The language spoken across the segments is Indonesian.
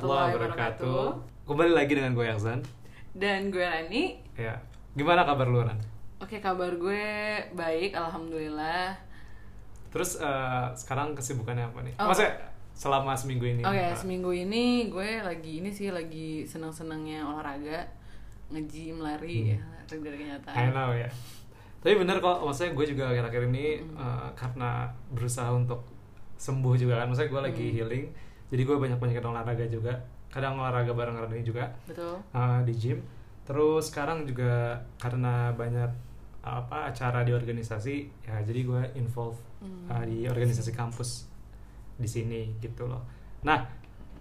warahmatullahi wabarakatuh. Kembali lagi dengan gue Yaksan. Dan gue Rani. Ya. Gimana kabar lu Ran? Oke, kabar gue baik, alhamdulillah. Terus eh, sekarang kesibukannya apa nih? Oh. Maksudnya selama seminggu ini? Oke, apa? seminggu ini gue lagi ini sih lagi senang-senangnya olahraga, nge-gym, lari, ya, lari dari I kenyataan. know ya. Tapi bener kok, maksudnya gue juga akhir-akhir ini eh, karena berusaha untuk sembuh juga kan. Maksudnya gue lagi Hmm. healing, jadi gue banyak-banyak olahraga juga. Kadang olahraga bareng Rani juga Betul. eh, di gym. Terus sekarang juga karena banyak apa acara di organisasi, ya jadi gue involve Hmm. uh, di organisasi kampus di sini gitu loh. Nah,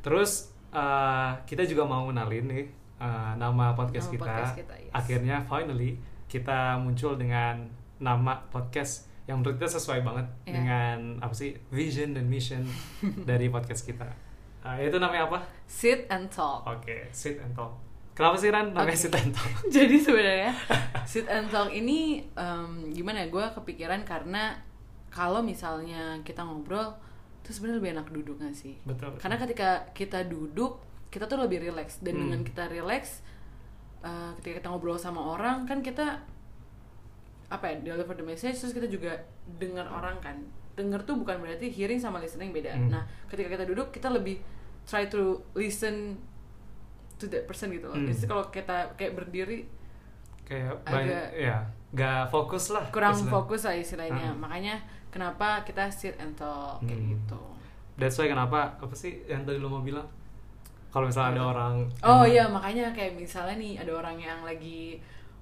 terus uh, kita juga mau kenalin nih uh, nama podcast Nama kita. podcast kita, yes. Akhirnya finally kita muncul dengan nama podcast yang menurut kita sesuai banget Iya. dengan apa sih vision dan mission dari podcast kita. Uh, itu namanya apa? Sit and talk. Oke, sit and talk. Kenapa sih Ran namanya Oke. sit and talk? Jadi sebenarnya sit and talk ini em, gimana ya? Gue kepikiran karena kalau misalnya kita ngobrol, itu sebenarnya lebih enak duduk gak sih? Betul. Karena ketika kita duduk, kita tuh lebih rileks dan Hmm. dengan kita rileks, eh, ketika kita ngobrol sama orang kan kita apa ya deliver the message terus kita juga dengar orang kan dengar tuh bukan berarti hearing sama listening beda Hmm. nah ketika kita duduk kita lebih try to listen to that person gitu loh Hmm. jadi kalau kita kayak berdiri kayak agak- ya, gak fokus lah. kurang istilah- fokus lah istilahnya Ah. makanya kenapa kita sit and talk kayak Hmm. gitu That's why kenapa apa sih yang tadi lo mau bilang? Kalau misalnya ada orang Oh iya makanya kayak misalnya nih ada orang yang lagi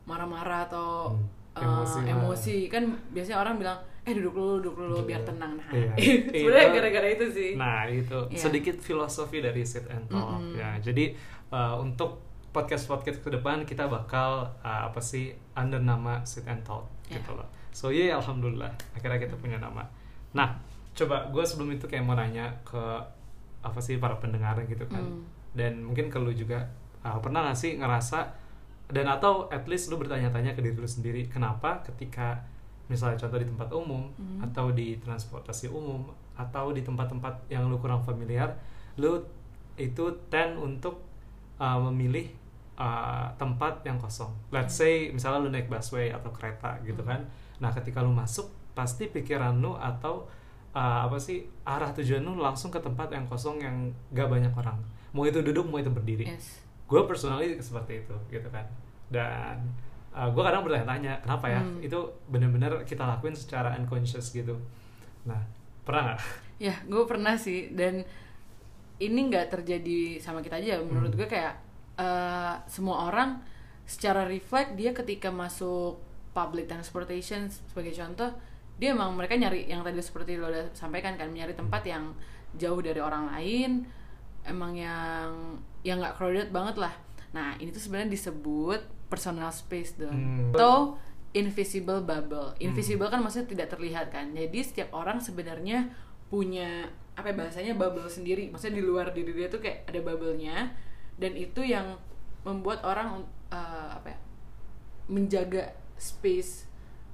marah-marah atau Hmm, emosi lah. emosi. kan biasanya orang bilang eh duduk dulu duduk dulu Duduk biar tenang nah Iya. sebenarnya gara-gara itu sih Nah itu Iya. sedikit filosofi dari sit and talk Mm-mm. ya. Jadi uh, untuk podcast podcast ke depan kita bakal uh, apa sih under nama sit and talk Ya. gitu loh. So ya alhamdulillah akhirnya kita punya nama. Nah coba gue sebelum itu kayak mau nanya ke apa sih para pendengar gitu kan. Hmm. Dan mungkin ke lu juga uh, pernah gak sih ngerasa dan atau at least lu bertanya-tanya ke diri lu sendiri kenapa ketika misalnya contoh di tempat umum Hmm. atau di transportasi umum atau di tempat-tempat yang lu kurang familiar lu itu tend untuk uh, memilih uh, tempat yang kosong. Let's say misalnya lu naik busway atau kereta gitu Hmm. kan. Nah ketika lu masuk pasti pikiran lu atau uh, apa sih arah tujuan lu langsung ke tempat yang kosong yang gak banyak orang. Mau itu duduk mau itu berdiri. Yes gue personally seperti itu gitu kan. Dan gue kadang bertanya-tanya kenapa ya? Hmm. itu bener-bener kita lakuin secara unconscious gitu. Nah pernah nggak? Ya gue pernah sih. Dan ini nggak terjadi sama kita aja. Menurut Hmm. gue kayak uh, semua orang secara reflect dia ketika masuk public transportation sebagai contoh dia emang mereka nyari yang tadi seperti lo udah sampaikan kan nyari tempat yang jauh dari orang lain emang yang yang nggak crowded banget lah. Nah ini tuh sebenarnya disebut personal space dong. Hmm. atau invisible bubble. Invisible kan maksudnya tidak terlihat kan. Jadi setiap orang sebenarnya punya apa ya bahasanya bubble sendiri. Maksudnya di luar diri dia tuh kayak ada bubble-nya. Dan itu yang membuat orang uh, apa ya menjaga space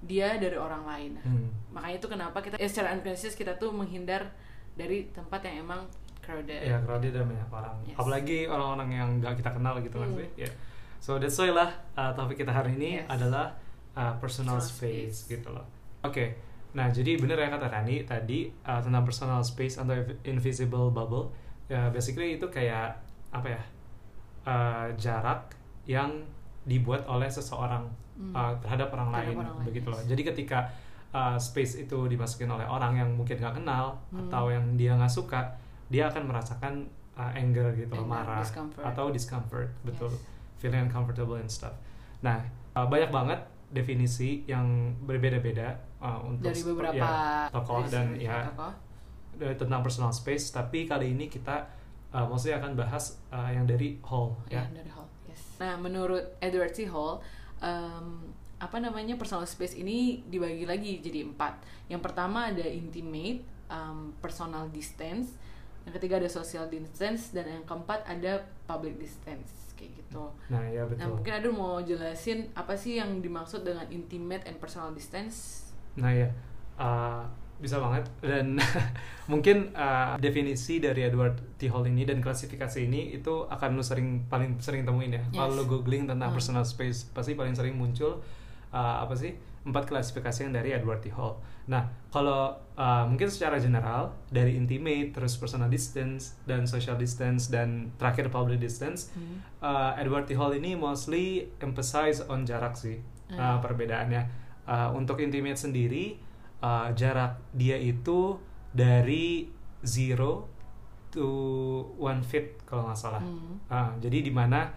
dia dari orang lain. Hmm. makanya itu kenapa kita ya secara unconscious kita tuh menghindar dari tempat yang emang crowded ya dia ada banyak orang Yes. apalagi orang-orang yang nggak kita kenal gitu kan Hmm. sih ya so that's why lah uh, topik kita hari ini Yes. adalah uh, personal Personal space, space. gitu loh oke nah jadi bener ya kata Rani tadi uh, tentang personal space atau inv- invisible bubble ya basically itu kayak apa ya uh, jarak yang dibuat oleh seseorang Hmm. uh, terhadap orang Terhadap lain orang lain, begitu loh yes. jadi ketika uh, space itu dimasukin oleh orang yang mungkin nggak kenal Hmm. atau yang dia nggak suka dia akan merasakan uh, anger gitu Anger, marah discomfort. atau discomfort betul Yes. feeling uncomfortable and stuff nah uh, banyak banget definisi yang berbeda-beda uh, untuk dari beberapa ya, tokoh dan ya tokoh. dari- tentang personal space tapi kali ini kita uh, mostly akan bahas uh, yang dari Hall ya, ya dari Hall yes. nah menurut Edward C Hall em, apa namanya personal space ini dibagi lagi jadi empat yang pertama ada intimate em, personal distance yang ketiga ada social distance dan yang keempat ada public distance kayak gitu nah ya Nah betul mungkin Adu mau jelasin apa sih yang dimaksud dengan intimate and personal distance? Nah ya, uh, bisa banget dan mungkin uh, definisi dari Edward T. Hall ini dan klasifikasi ini itu akan lu sering paling sering temuin ya Yes. kalau lu googling tentang Hmm. personal space pasti paling sering muncul uh, apa sih empat klasifikasi yang dari Edward T. Hall. Nah kalau uh, mungkin secara general dari intimate terus personal distance dan social distance dan terakhir public distance Hmm. uh, Edward T. Hall ini mostly emphasize on jarak sih uh, Hmm. perbedaannya. Uh, untuk intimate sendiri uh, jarak dia itu dari zero to one feet kalau nggak salah. Hmm. Uh, jadi di mana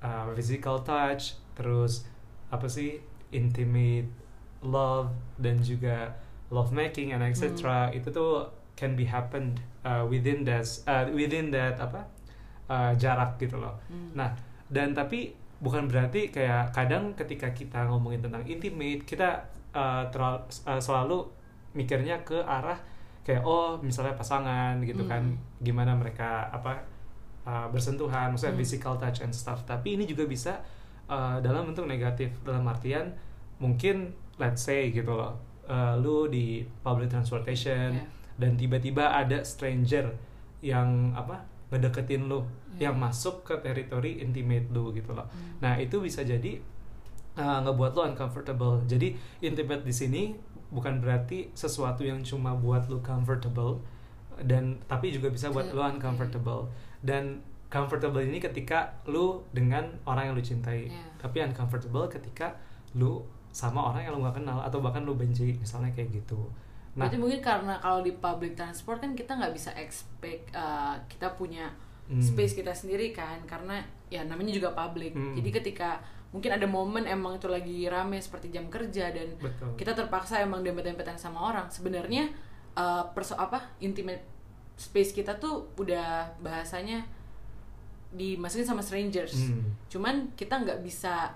uh, physical touch, terus apa sih intimate love dan juga love making and etc. itu tuh can be happened uh, within that uh, within that apa uh, jarak gitu loh. Hmm. Nah dan tapi bukan berarti kayak kadang ketika kita ngomongin tentang intimate kita uh, teral- uh, selalu mikirnya ke arah kayak oh misalnya pasangan gitu kan Hmm. gimana mereka apa uh, bersentuhan maksudnya Hmm. physical touch and stuff tapi ini juga bisa uh, dalam bentuk negatif dalam artian mungkin let's say gitu loh uh, lu di public transportation Yeah. dan tiba-tiba ada stranger yang apa ngedeketin lu Yeah. yang masuk ke teritori intimate lu gitu loh Hmm. nah itu bisa jadi uh, ngebuat lu uncomfortable jadi intimate di sini bukan berarti sesuatu yang cuma buat lu comfortable dan tapi juga bisa buat Iya, lu oke. uncomfortable dan comfortable ini ketika lu dengan orang yang lu cintai Iya. tapi uncomfortable ketika lu sama orang yang lu gak kenal atau bahkan lu benci misalnya kayak gitu nah Berarti mungkin karena kalau di public transport kan kita nggak bisa expect uh, kita punya Hmm. space kita sendiri kan karena ya namanya juga public. Hmm. Jadi ketika mungkin ada momen emang itu lagi rame seperti jam kerja dan betul kita terpaksa emang dempet-dempetan sama orang. Sebenarnya uh, perso apa intimate space kita tuh udah bahasanya dimasukin sama strangers. Hmm. Cuman kita nggak bisa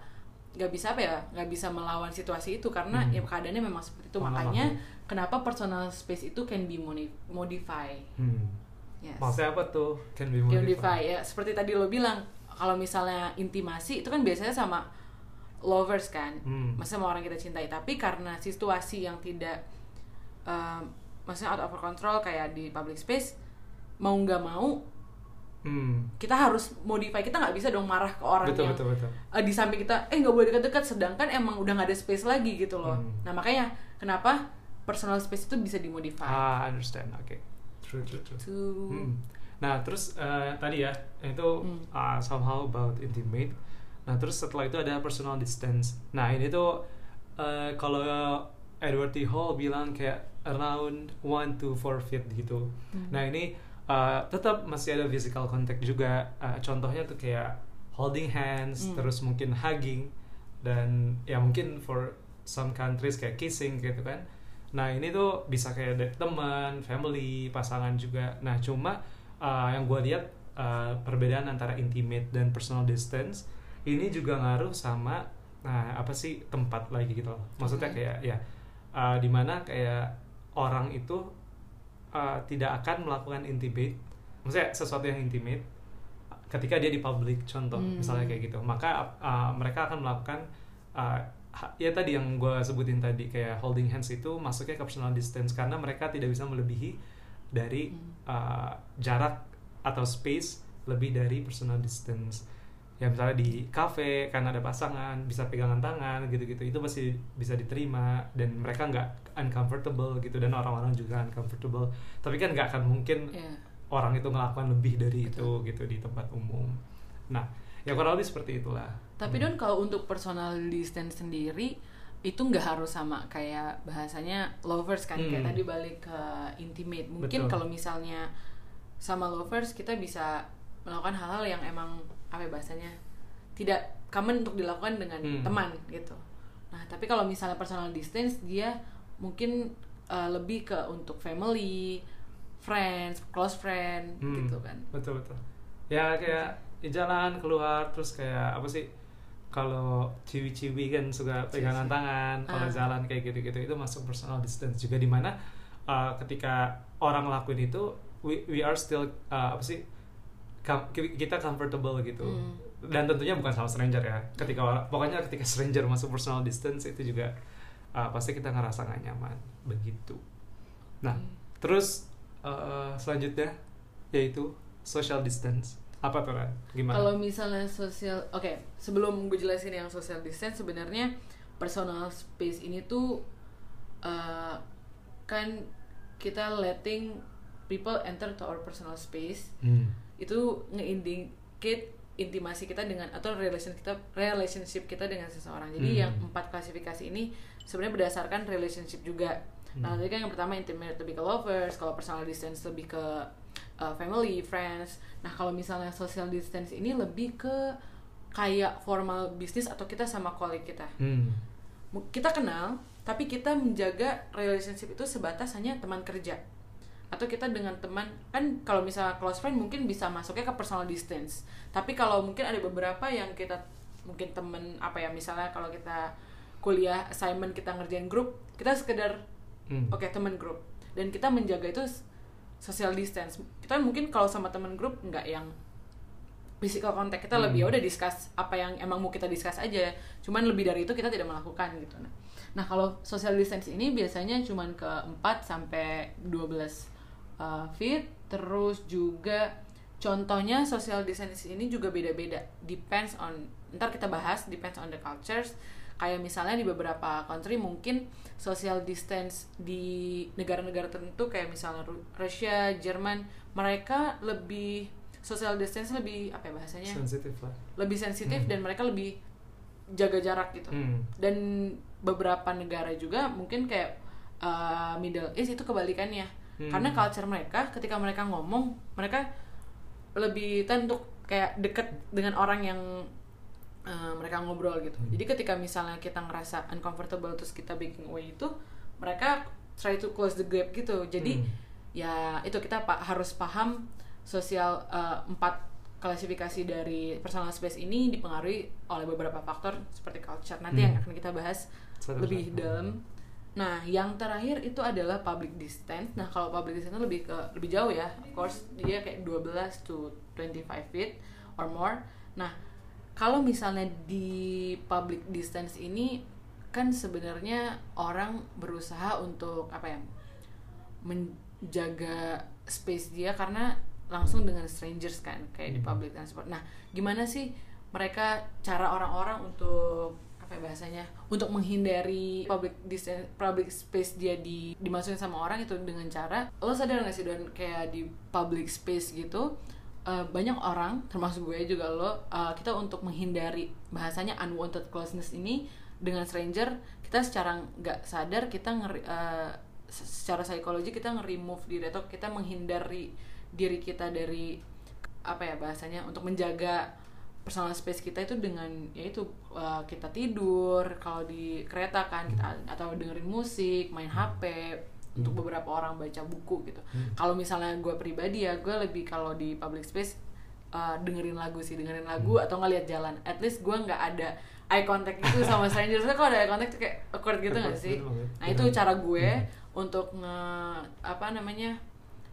nggak bisa apa ya nggak bisa melawan situasi itu karena Hmm. ya keadaannya memang seperti itu makanya kenapa personal space itu can be modify Hmm. yes. maksudnya apa tuh can be modified modify ya seperti tadi lo bilang kalau misalnya intimasi itu kan biasanya sama lovers kan Hmm. maksudnya sama orang kita cintai tapi karena situasi yang tidak um, maksudnya out of control kayak di public space mau nggak mau Hmm. kita harus modify kita nggak bisa dong marah ke orang betul yang betul betul eh, di samping kita eh nggak boleh dekat-dekat sedangkan emang udah nggak ada space lagi gitu loh Hmm. nah makanya kenapa personal space itu bisa dimodify ah understand oke true true true to Hmm. Nah, terus eh, tadi ya, itu Hmm. uh, somehow about intimate. Nah, terus setelah itu ada personal distance. Nah, ini tuh eh, kalau Edward T. Hall bilang kayak around 1 to 4 feet gitu. Hmm. Nah, ini eh, tetap masih ada physical contact juga. Eh, contohnya tuh kayak holding hands, Hmm. terus mungkin hugging dan ya mungkin for some countries kayak kissing gitu kan. Nah ini tuh bisa kayak dari teman, family, pasangan juga. Nah cuma uh, yang gue lihat uh, perbedaan antara intimate dan personal distance ini juga ngaruh sama nah apa sih tempat lagi gitu loh. Maksudnya Oke. kayak ya uh, di mana kayak orang itu uh, tidak akan melakukan intimate, maksudnya sesuatu yang intimate ketika dia di public contoh Hmm. misalnya kayak gitu maka uh, mereka akan melakukan uh, ya tadi yang gue sebutin tadi kayak holding hands itu masuknya ke personal distance karena mereka tidak bisa melebihi dari Hmm. uh, jarak atau space lebih dari personal distance ya misalnya di cafe karena ada pasangan bisa pegangan tangan gitu-gitu itu pasti bisa diterima dan mereka nggak uncomfortable gitu dan orang-orang juga uncomfortable tapi kan nggak akan mungkin Iya. orang itu melakukan lebih dari Betul. itu gitu di tempat umum nah ya kurang lebih seperti itulah Tapi Hmm. Don kalau untuk personal distance sendiri itu nggak harus sama kayak bahasanya lovers kan kayak Hmm. tadi balik ke intimate. Mungkin Betul. kalau misalnya sama lovers kita bisa melakukan hal-hal yang emang apa ya bahasanya tidak common untuk dilakukan dengan Hmm. teman gitu. Nah, tapi kalau misalnya personal distance dia mungkin uh, lebih ke untuk family, friends, close friend Hmm, gitu kan. betul betul ya kayak di jalan keluar terus kayak apa sih kalau ciwi-ciwi kan suka pegangan Ciwi. tangan kalau Ah. jalan kayak gitu-gitu itu masuk personal distance juga di mana uh, ketika orang ngelakuin itu we, we are still uh, apa sih com- kita comfortable gitu Hmm. dan tentunya bukan sama stranger ya ketika orang pokoknya ketika stranger masuk personal distance itu juga uh, pasti kita ngerasa nggak nyaman. Begitu. Nah terus uh, selanjutnya yaitu social distance. Apa tuh gimana? Kalau misalnya sosial, oke sebelum gue jelasin yang social distance sebenarnya personal space ini tuh uh, kan kita letting people enter to our personal space. Hmm. itu ngeindicate intimasi kita dengan atau relation kita relationship kita dengan seseorang. Jadi Hmm. yang empat klasifikasi ini sebenarnya berdasarkan relationship juga. Nah, Hmm. tadi kan yang pertama intimate lebih ke lovers, kalau personal distance lebih ke uh, family, friends. Nah, kalau misalnya social distance ini lebih ke kayak formal bisnis atau kita sama colleague kita. Hmm. Kita kenal, tapi kita menjaga relationship itu sebatas hanya teman kerja atau kita dengan teman kan kalau misalnya close friend mungkin bisa masuknya ke personal distance. Tapi kalau mungkin ada beberapa yang kita mungkin temen apa ya misalnya kalau kita kuliah assignment kita ngerjain grup kita sekedar Hmm. oke temen grup. Dan kita menjaga itu social distance. Kita mungkin kalau sama temen grup nggak yang physical contact. Kita lebih Hmm. ya udah discuss apa yang emang mau kita discuss aja. Cuman lebih dari itu kita tidak melakukan gitu. Nah nah kalau social distance ini biasanya cuman ke 4 sampai 12 uh, feet terus juga contohnya social distance ini juga beda-beda. Depends on ntar kita bahas depends on the cultures. Kayak misalnya di beberapa country mungkin social distance di negara-negara tertentu kayak misalnya Ru- Rusia, Jerman mereka lebih social distance lebih apa ya bahasanya? Sensitif lah. Lebih sensitif Hmm. dan mereka lebih jaga jarak gitu. Hmm. dan beberapa negara juga mungkin kayak uh, Middle East itu kebalikannya Hmm. karena culture mereka ketika mereka ngomong mereka lebih tend untuk kayak deket dengan orang yang uh, mereka ngobrol gitu Hmm. jadi ketika misalnya kita ngerasa uncomfortable terus kita backing away itu mereka try to close the gap gitu jadi Hmm. ya itu kita pa- harus paham sosial uh, empat klasifikasi dari personal space ini dipengaruhi oleh beberapa faktor seperti culture nanti Hmm. yang akan kita bahas Satu-satu. lebih dalam nah yang terakhir itu adalah public distance nah kalau public distance lebih ke lebih jauh ya of course dia kayak 12 to 25 feet or more nah kalau misalnya di public distance ini kan sebenarnya orang berusaha untuk apa ya menjaga space dia karena langsung dengan strangers kan kayak di Hmm. public transport. Nah, gimana sih mereka cara orang-orang untuk apa ya bahasanya untuk menghindari public distance public space dia di dimasukin sama orang itu dengan cara lo sadar gak sih don kayak di public space gitu eh, banyak orang termasuk gue juga lo eh, kita untuk menghindari bahasanya unwanted closeness ini dengan stranger kita secara nggak sadar kita ngeri, eh, secara psikologi kita nge-remove diri atau kita menghindari diri kita dari apa ya bahasanya untuk menjaga personal space kita itu dengan yaitu uh, kita tidur kalau di kereta kan kita atau dengerin musik main HP untuk beberapa orang baca buku gitu Hmm. kalau misalnya gue pribadi ya gue lebih kalau di public space uh, dengerin lagu sih dengerin lagu Hmm. atau ngeliat jalan at least gue nggak ada eye contact gitu sama stranger Soalnya kalau ada eye contact tuh kayak awkward gitu nggak sih nah itu Betul. cara gue Hmm. untuk nge apa namanya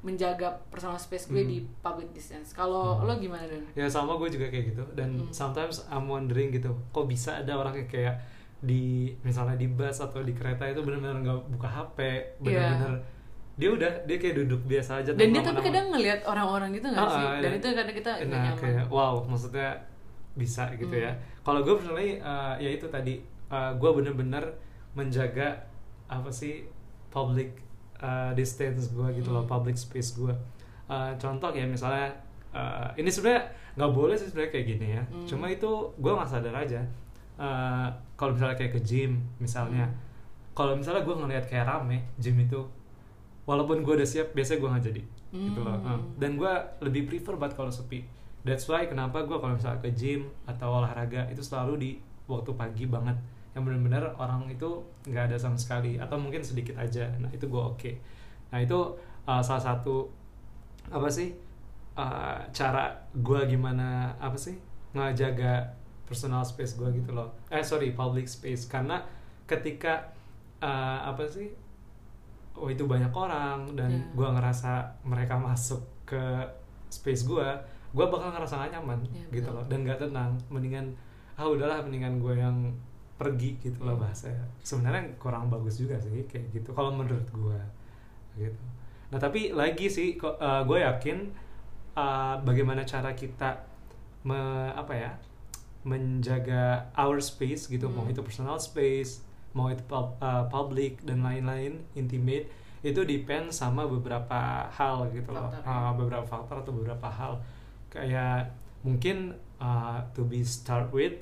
menjaga personal space gue Hmm. di public distance. Kalau Hmm. lo gimana don? Ya sama gue juga kayak gitu. Dan Hmm. sometimes I'm wondering gitu kok bisa ada orang yang kayak di misalnya di bus atau di kereta itu benar-benar nggak buka HP benar-benar dia udah dia kayak duduk biasa aja dan dia tapi kadang ngelihat orang-orang gitu nggak Ah, sih? Dan dan- itu kadang kita nah nyaman. kayak wow maksudnya bisa gitu Hmm. ya kalau gue personally uh, ya itu tadi uh, gue bener-bener menjaga apa sih public uh, distance gue gitu loh Hmm. public space gue Uh, contoh ya misalnya uh, ini sebenarnya nggak boleh sih sebenarnya kayak gini ya Hmm. cuma itu gue nggak sadar aja Uh, kalau misalnya kayak ke gym misalnya Hmm. kalau misalnya gue ngelihat kayak rame gym itu walaupun gue udah siap biasanya gue nggak jadi gitu loh Hmm. Uh, dan gue lebih prefer banget kalau sepi that's why kenapa gue kalau misalnya ke gym atau olahraga itu selalu di waktu pagi banget yang benar-benar orang itu nggak ada sama sekali atau mungkin sedikit aja. Nah itu gue oke. Nah itu uh, salah satu apa sih uh, cara gue gimana apa sih ngejaga personal space gue gitu loh. Eh sorry public space. Karena ketika uh, apa sih oh itu banyak orang dan Yeah. gua ngerasa mereka masuk ke space gua gua bakal ngerasa gak nyaman Yeah, gitu betul. loh. Dan gak tenang. Mendingan ah udahlah mendingan gue yang pergi gitu loh Hmm. bahasanya sebenarnya kurang bagus juga sih kayak gitu kalau menurut gua gitu. Nah tapi lagi sih uh, gue yakin uh, bagaimana cara kita me, apa ya menjaga our space gitu mau Hmm. itu personal space mau itu pub- uh, public dan lain-lain intimate itu depend sama beberapa hal gitu loh. Faktor, Uh, beberapa faktor atau beberapa hal. Kayak mungkin uh, to be start with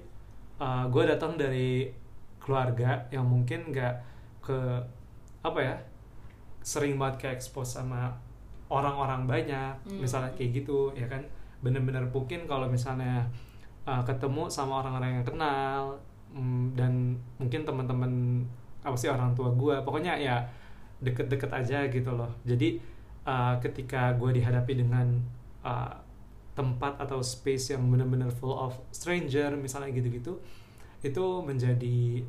uh, gue datang dari keluarga yang mungkin nggak ke apa ya sering banget ke expose sama orang-orang banyak Hmm. misalnya kayak gitu ya kan bener-bener mungkin kalau misalnya uh, ketemu sama orang-orang yang kenal mm, dan mungkin teman-teman apa sih orang tua gue pokoknya ya deket-deket aja gitu loh jadi uh, ketika gue dihadapi dengan uh, tempat atau space yang bener-bener full of stranger misalnya gitu-gitu itu menjadi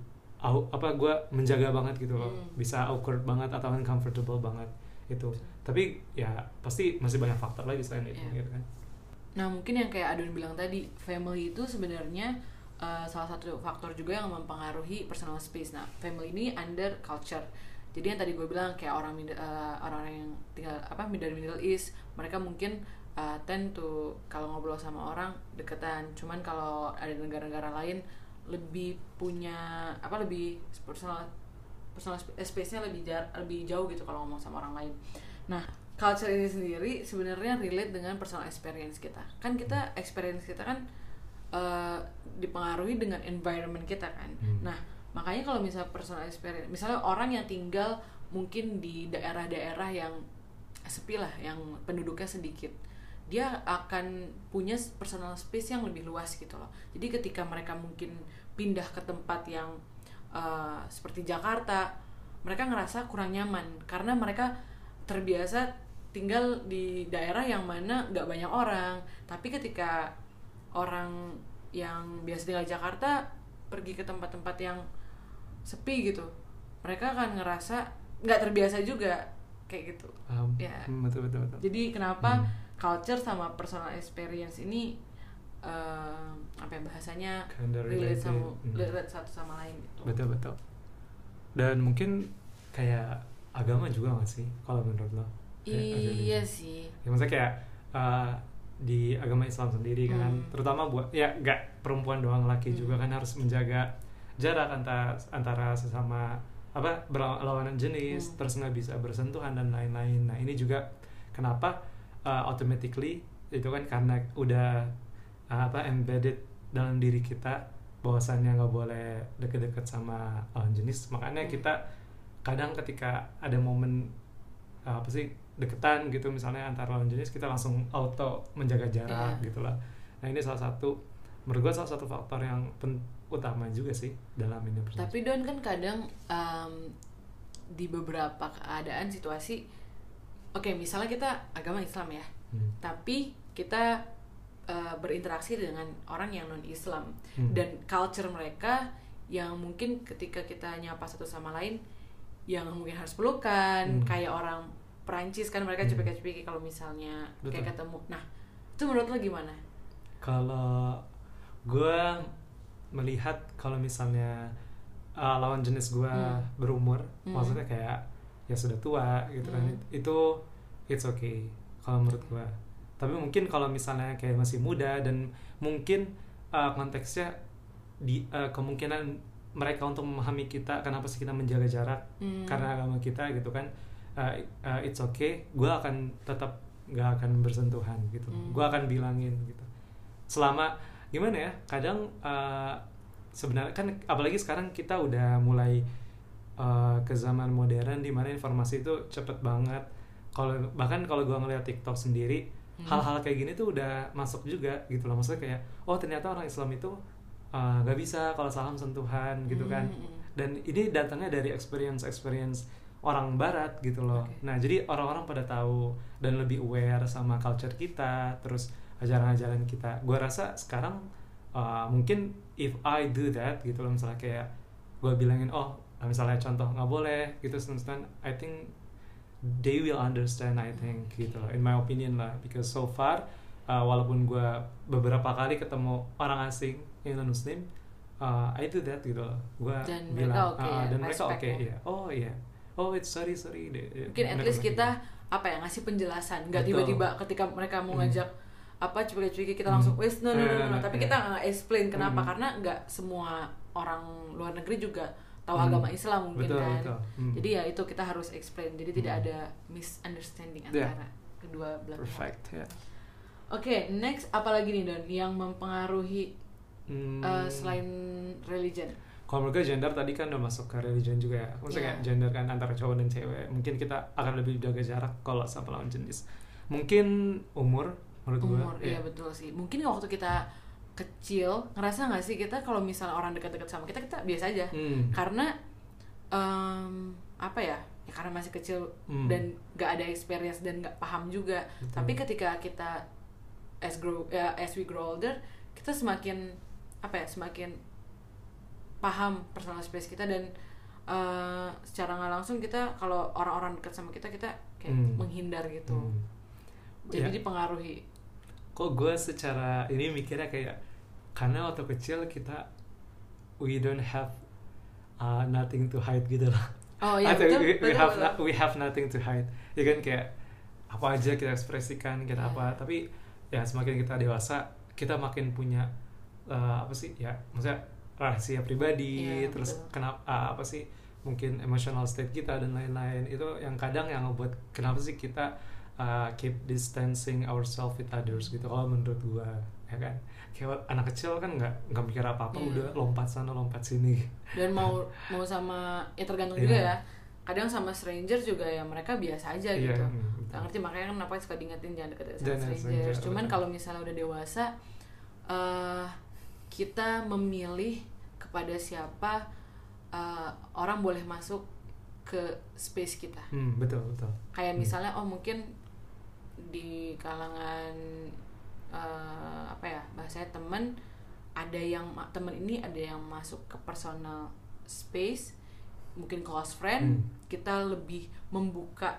apa gue menjaga banget gitu loh Hmm. bisa awkward banget atau uncomfortable banget itu tapi ya pasti masih banyak faktor lagi selain itu Iya. gitu kan Nah mungkin yang kayak Adun bilang tadi, family itu sebenarnya uh, salah satu faktor juga yang mempengaruhi personal space. Nah family ini under culture. Jadi yang tadi gue bilang kayak orang uh, orang-orang yang tinggal apa mid- dari Middle East, mereka mungkin uh, tend to kalau ngobrol sama orang deketan. Cuman kalau ada negara-negara lain lebih punya apa lebih personal personal eh, space-nya lebih jar, lebih jauh gitu kalau ngomong sama orang lain. Nah, culture ini sendiri sebenarnya relate dengan personal experience kita. Kan kita experience kita kan eh, dipengaruhi dengan environment kita kan. Hmm. Nah, makanya kalau misalnya personal experience, misalnya orang yang tinggal mungkin di daerah-daerah yang sepi lah, yang penduduknya sedikit, dia akan punya personal space yang lebih luas gitu loh. Jadi ketika mereka mungkin pindah ke tempat yang eh, seperti Jakarta, mereka ngerasa kurang nyaman karena mereka terbiasa tinggal di daerah yang mana nggak banyak orang. Tapi ketika orang yang biasa tinggal di Jakarta pergi ke tempat-tempat yang sepi gitu, mereka akan ngerasa nggak terbiasa juga kayak gitu. Paham? Ya. Hmm, betul betul betul Jadi kenapa Hmm. Culture sama personal experience ini eh, apa ya bahasanya relate related. sama Hmm. relate satu sama lain gitu. betul betul dan mungkin kayak agama juga gak sih kalau menurut lo Iya sih. ya maksudnya kayak uh, di agama Islam sendiri kan Hmm. terutama buat ya nggak perempuan doang laki Hmm. juga kan harus menjaga jarak antara antara sesama apa berlawanan jenis Hmm. terus nggak bisa bersentuhan dan lain-lain nah ini juga kenapa uh, automatically itu kan karena udah uh, apa embedded dalam diri kita bahwasannya nggak boleh deket-deket sama lawan jenis makanya kita kadang ketika ada momen uh, apa sih deketan gitu misalnya antara lawan jenis kita langsung auto menjaga jarak Iya. gitu lah nah ini salah satu menurut gue salah satu faktor yang pen- utama juga sih dalam ini. Tapi Don kan kadang em, di beberapa keadaan situasi, oke misalnya kita agama Islam ya, Hmm. tapi kita eh, berinteraksi dengan orang yang non Islam Hmm. dan culture mereka yang mungkin ketika kita nyapa satu sama lain yang mungkin harus pelukan Hmm. kayak orang Perancis kan mereka Hmm. cepet-cepet kalau misalnya kayak Betul. ketemu nah itu menurut lo gimana kalau gue melihat kalau misalnya uh, lawan jenis gue Hmm. berumur Hmm. maksudnya kayak ya sudah tua gitu kan Hmm. itu it's okay kalau menurut gue tapi mungkin kalau misalnya kayak masih muda dan mungkin uh, konteksnya di uh, kemungkinan mereka untuk memahami kita kenapa sih kita menjaga jarak Hmm. karena agama kita gitu kan uh, uh, it's okay gue akan tetap nggak akan bersentuhan gitu Hmm. gue akan bilangin gitu selama gimana ya kadang uh, sebenarnya kan apalagi sekarang kita udah mulai uh, ke zaman modern di mana informasi itu cepet banget kalau bahkan kalau gue ngeliat TikTok sendiri Hmm. hal-hal kayak gini tuh udah masuk juga gitu loh maksudnya kayak oh ternyata orang Islam itu uh, nggak bisa kalau salam sentuhan gitu kan Hmm. dan ini datangnya dari experience experience orang barat gitu loh Oke. nah jadi orang-orang pada tahu dan lebih aware sama culture kita terus ajaran-ajaran kita gue rasa sekarang uh, mungkin if I do that gitu loh misalnya kayak gue bilangin oh misalnya contoh nggak boleh gitu terus I think they will understand I think gitu loh in my opinion lah because so far uh, walaupun gue beberapa kali ketemu orang asing yang non muslim uh, I do that gitu loh gue Dan bilang oke uh, ya, dan mereka oke ya. iya oh iya oh it's sorry sorry mungkin at least kita apa ya ngasih penjelasan nggak tiba-tiba ketika mereka mau Hmm. ngajak apa cuy-cuy kita Hmm. langsung wes no no no, no, no." Eh, tapi eh. kita nggak explain kenapa Hmm. karena nggak semua orang luar negeri juga tahu Hmm. agama Islam mungkin Betul, kan betul. Hmm. jadi ya itu kita harus explain jadi tidak Hmm. ada misunderstanding Yeah. antara kedua belah pihak. perfect ya oke next apalagi nih don yang mempengaruhi Hmm. uh, selain religion kalau menurut gue gender tadi kan udah masuk ke religion juga ya maksudnya kayak Iya. gender kan antara cowok dan cewek mungkin kita akan lebih jaga jarak kalau sama lawan jenis mungkin umur menurut gue umur iya betul sih mungkin waktu kita kecil ngerasa nggak sih kita kalau misalnya orang dekat-dekat sama kita kita biasa aja Hmm. karena em, apa ya ya karena masih kecil Hmm. dan nggak ada experience dan nggak paham juga Betul. tapi ketika kita as grow ya, as we grow older kita semakin apa ya semakin paham personal space kita dan eh, secara nggak langsung kita kalau orang-orang dekat sama kita kita kayak Hmm. menghindar gitu Hmm. jadi Ya. dipengaruhi kok gue secara ini mikirnya kayak karena waktu kecil kita we don't have uh, nothing to hide gitu loh oh iya Atau betul, we, we betul, have betul. no- we have nothing to hide ya kan kayak apa aja kita ekspresikan kita Iya. apa tapi ya semakin kita dewasa kita makin punya uh, apa sih ya maksudnya rahasia pribadi Iya, terus betul. kenapa uh, apa sih mungkin emotional state kita dan lain-lain itu yang kadang yang ngebuat kenapa sih kita uh, keep distancing ourselves with others gitu kalau menurut gua ya kan kayak anak kecil kan nggak nggak mikir apa apa Iya. udah lompat sana lompat sini dan mau mau sama ya tergantung Iya. juga ya kadang sama stranger juga ya mereka biasa aja Iya, gitu betul. Nggak ngerti makanya kan kenapa suka diingetin jangan deket sama Jangan strangers stranger, cuman kalau misalnya udah dewasa eh kita memilih kepada siapa eh, orang boleh masuk ke space kita Hmm, betul betul. kayak Hmm. misalnya oh mungkin di kalangan eh, apa ya bahasanya temen ada yang temen ini ada yang masuk ke personal space mungkin close friend Hmm. kita lebih membuka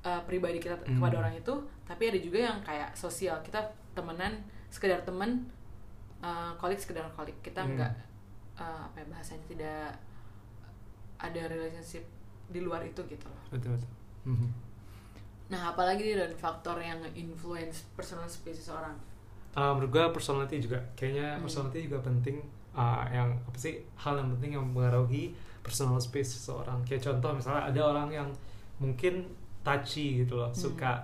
eh, pribadi kita Hmm. kepada orang itu tapi ada juga yang kayak sosial kita temenan sekedar temen eh, kolik sekedar kolik kita Hmm. nggak eh, apa ya bahasanya tidak ada relationship di luar itu gitu loh Betul betul. Mhm. Nah, apalagi nih dan faktor yang influence personal space seseorang. Uh, menurut gue personality juga kayaknya Hmm. personality juga penting uh, yang apa sih hal yang penting yang mempengaruhi personal space seseorang kayak contoh misalnya ada orang yang mungkin touchy gitu loh Hmm. suka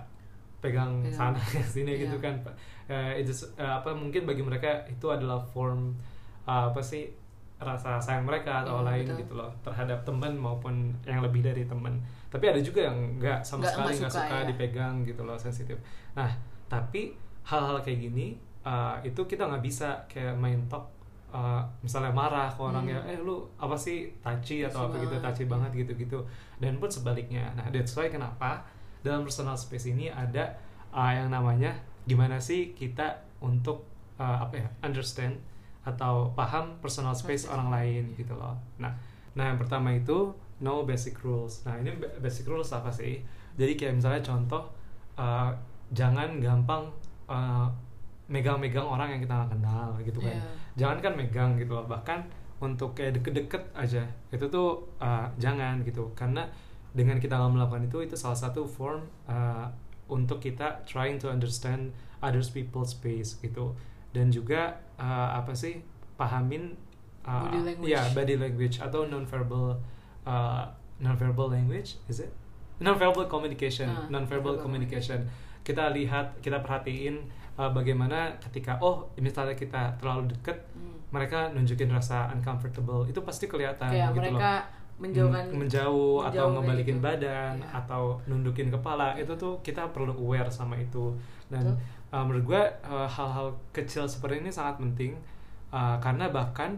pegang Pegang. sana sini Iya. gitu kan uh, itu uh, apa mungkin bagi mereka itu adalah form uh, apa sih rasa sayang mereka atau Iya, lain betul. gitu loh terhadap teman maupun yang lebih dari teman tapi ada juga yang nggak sama Nggak- sekali nggak suka, suka, ya. dipegang gitu loh sensitif nah tapi hal-hal kayak gini uh, itu kita nggak bisa kayak main talk uh, misalnya marah ke orang Hmm. ya eh lu apa sih touchy atau apa gitu banget. touchy banget gitu-gitu dan pun sebaliknya nah that's why kenapa dalam personal space ini ada uh, yang namanya gimana sih kita untuk uh, apa ya understand atau paham personal space orang lain gitu loh. Nah nah yang pertama itu no basic rules. Nah ini ba- basic rules apa sih? Jadi kayak misalnya contoh uh, jangan gampang uh, megang-megang orang yang kita nggak kenal gitu kan. Iya. jangan kan megang gitu loh. Bahkan untuk kayak deket-deket aja itu tuh uh, jangan gitu. Karena dengan kita nggak melakukan itu itu salah satu form uh, untuk kita trying to understand others people's space gitu dan juga uh, apa sih pahamin uh, Body language. ya body language atau non-verbal uh, non-verbal language is it non-verbal communication Ah, non-verbal non-verbal communication kita lihat kita perhatiin uh, bagaimana ketika oh misalnya kita terlalu deket Hmm. mereka nunjukin rasa uncomfortable itu pasti kelihatan Kayak gitu mereka loh menjauhkan menjauh, atau menjauh kayak ngebalikin gitu. badan Iya. atau nundukin kepala itu tuh kita perlu aware sama itu dan Betul. Uh, menurut gue uh, hal-hal kecil seperti ini sangat penting uh, karena bahkan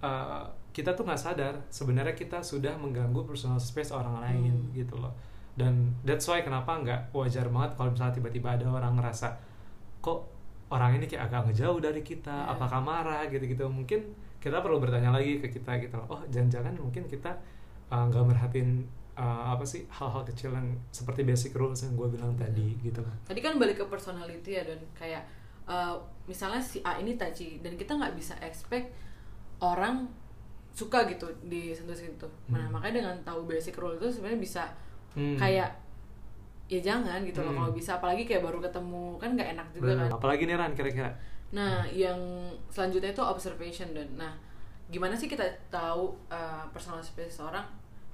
uh, kita tuh nggak sadar sebenarnya kita sudah mengganggu personal space orang lain Hmm. gitu loh dan that's why kenapa nggak wajar banget kalau misalnya tiba-tiba ada orang ngerasa kok orang ini kayak agak ngejauh dari kita Iya. apakah marah gitu-gitu mungkin kita perlu bertanya lagi ke kita gitu loh. oh jangan-jangan mungkin kita uh, nggak merhatiin uh, apa sih hal-hal kecil yang seperti basic rules yang gue bilang tadi gitu Tadi kan balik ke personality ya dan kayak eh, misalnya si A ini touchy dan kita nggak bisa expect orang suka gitu disentuh situ nah Hmm. makanya dengan tahu basic rule itu sebenarnya bisa Hmm. kayak ya jangan gitu loh Hmm. kalau bisa apalagi kayak baru ketemu kan nggak enak juga Bener. kan apalagi nih Ran kira-kira Nah, yang selanjutnya itu observation dan nah gimana sih kita tahu uh, personal space orang?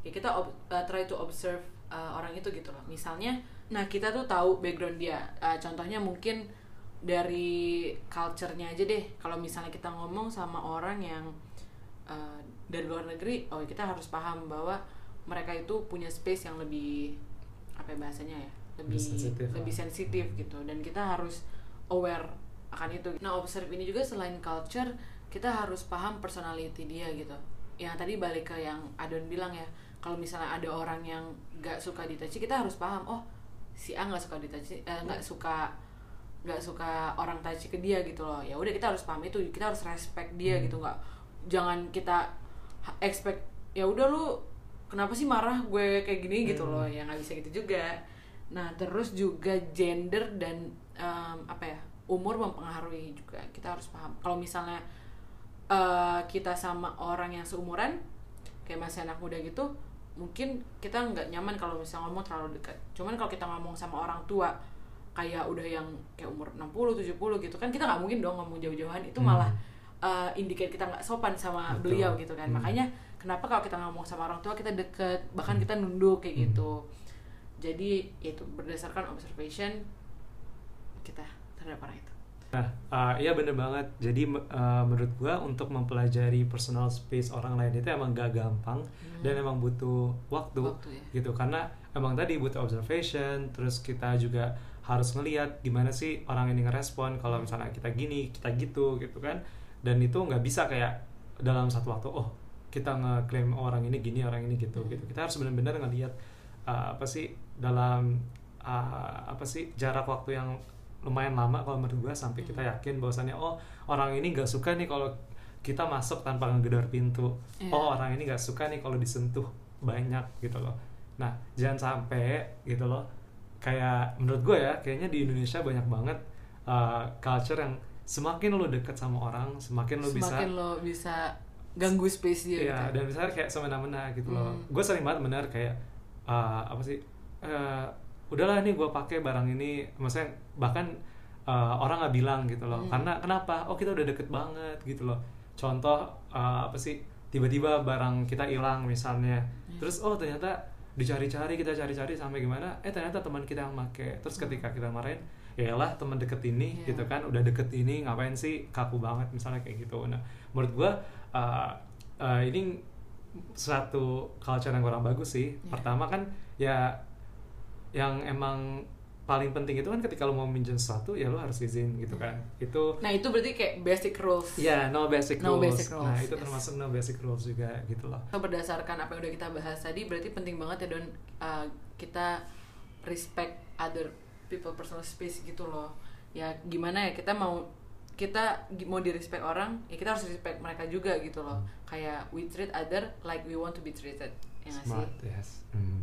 Ya kita ob- uh, try to observe uh, orang itu gitu loh. Misalnya, nah kita tuh tahu background dia. Uh, contohnya mungkin dari culture-nya aja deh. Kalau misalnya kita ngomong sama orang yang uh, dari luar negeri, oh kita harus paham bahwa mereka itu punya space yang lebih apa ya bahasanya ya? Lebih Lebih sensitif lah. lebih sensitif gitu dan kita harus aware akan itu. Nah, observe ini juga selain culture, kita harus paham personality dia gitu. Yang tadi balik ke yang Adon bilang ya, kalau misalnya ada orang yang nggak suka ditouch, kita harus paham, oh si A nggak suka ditouch, eh, nggak suka nggak suka orang touch ke dia gitu loh. Ya udah kita harus paham itu, kita harus respect dia Hmm. gitu nggak, jangan kita expect ya udah lu kenapa sih marah gue kayak gini gitu Hmm. loh, ya nggak bisa gitu juga. Nah terus juga gender dan em, apa ya umur mempengaruhi juga kita harus paham kalau misalnya eh, kita sama orang yang seumuran kayak masih anak muda gitu mungkin kita nggak nyaman kalau misalnya ngomong terlalu dekat cuman kalau kita ngomong sama orang tua kayak udah yang kayak umur 60 70 gitu kan kita nggak mungkin dong ngomong jauh-jauhan itu Hmm. malah eh, indicate kita nggak sopan sama Betul. beliau gitu kan Hmm. makanya kenapa kalau kita ngomong sama orang tua kita deket bahkan kita nunduk kayak Hmm. gitu jadi itu berdasarkan observation kita terhadap orang itu Nah, uh, iya bener banget. Jadi uh, menurut gua untuk mempelajari personal space orang lain itu emang gak gampang dan emang butuh waktu, Waktu ya. gitu. Karena emang tadi butuh observation, terus kita juga harus ngelihat gimana sih orang ini ngerespon kalau misalnya kita gini, kita gitu, gitu kan. Dan itu nggak bisa kayak dalam satu waktu, oh kita ngeklaim orang ini gini, orang ini gitu, gitu. Kita harus benar-benar ngelihat uh, apa sih dalam uh, apa sih jarak waktu yang lumayan lama kalau menurut gue sampai kita yakin bahwasannya oh orang ini nggak suka nih kalau kita masuk tanpa ngegedor pintu Iya. oh orang ini nggak suka nih kalau disentuh banyak gitu loh nah jangan sampai gitu loh kayak menurut gue ya kayaknya di Indonesia banyak banget uh, culture yang semakin lo deket sama orang semakin lo bisa semakin lo bisa ganggu space dia Iya, gitu. dan misalnya kayak semena-mena gitu loh. Hmm. Gue sering banget bener kayak uh, apa sih? uh, udahlah nih gue pakai barang ini, maksudnya bahkan uh, orang nggak bilang gitu loh. Hmm. Karena kenapa? Oh kita udah deket banget gitu loh. Contoh uh, apa sih? Tiba-tiba barang kita hilang misalnya, Hmm. terus oh ternyata dicari-cari kita cari-cari sampai gimana? Eh ternyata teman kita yang make. Terus ketika kita marahin, ya lah teman deket ini Iya. gitu kan, udah deket ini ngapain sih kaku banget misalnya kayak gitu. Nah menurut gue uh, uh, ini satu culture yang kurang bagus sih. Iya. Pertama kan ya yang emang paling penting itu kan ketika lo mau minjem sesuatu ya lo harus izin gitu kan. Itu Nah itu berarti kayak basic rules. ya no basic No rules. basic rules, Nah itu yes. termasuk no basic rules juga gitu loh. So, berdasarkan apa yang udah kita bahas tadi, berarti penting banget ya don uh, kita respect other people personal space gitu loh. Ya gimana ya kita mau kita mau di respect orang, ya kita harus respect mereka juga gitu loh. Kayak we treat other like we want to be treated. Ya nggak sih? Smart, yes. Hmm.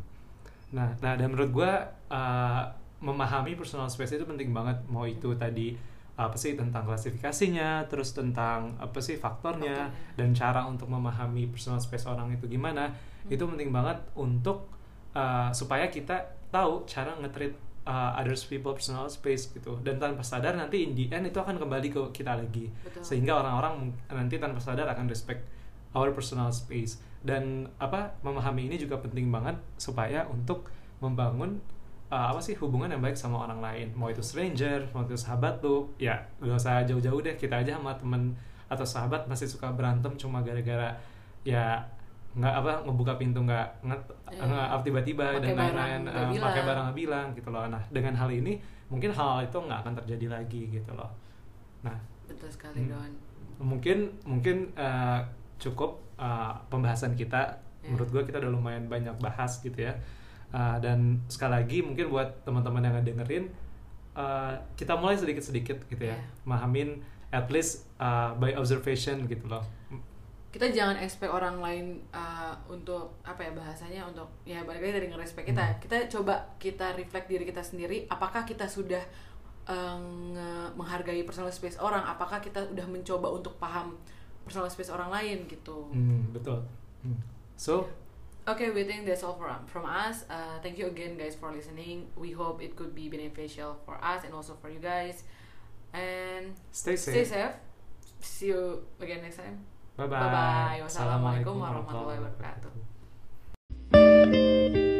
Nah, nah dan menurut gua uh, memahami personal space itu penting banget. Mau itu tadi apa sih tentang klasifikasinya, terus tentang apa sih faktornya, Faktornya. dan cara untuk memahami personal space orang itu gimana. Itu penting banget untuk uh, supaya kita tahu cara nge-treat uh, others people personal space gitu. Dan tanpa sadar nanti in the end itu akan kembali ke kita lagi. Betul. Sehingga orang-orang nanti tanpa sadar akan respect our personal space dan apa memahami ini juga penting banget supaya untuk membangun uh, apa sih hubungan yang baik sama orang lain mau itu stranger mau itu sahabat tuh ya gak usah jauh-jauh deh kita aja sama temen atau sahabat masih suka berantem cuma gara-gara ya nggak apa ngebuka pintu nggak nge, Iya. tiba-tiba dan lain-lain nggak uh, bilang. pakai barang nggak bilang gitu loh nah dengan hal ini mungkin hal itu nggak akan terjadi lagi gitu loh nah Betul sekali Hmm. Don. mungkin mungkin uh, cukup uh, pembahasan kita. Ya. menurut gue kita udah lumayan banyak bahas gitu ya. Uh, dan sekali lagi mungkin buat teman-teman yang ngedengerin uh, kita mulai sedikit-sedikit gitu ya. Ya. mahamin at least uh, by observation gitu loh. Kita jangan expect orang lain uh, untuk apa ya bahasanya untuk ya balik lagi dari ngerespect kita. Hmm. kita coba kita reflect diri kita sendiri. Apakah kita sudah nge- menghargai personal space orang? Apakah kita udah mencoba untuk paham personal space orang lain gitu Hmm, betul. Hmm. So, Okay, we think that's all from from us. Uh, thank you again, guys, for listening. We hope it could be beneficial for us and also for you guys. And stay stay safe. safe. See you again next time. Bye-bye. Bye-bye. Wassalamualaikum Assalamualaikum warahmatullahi warahmatullahi wabarakatuh.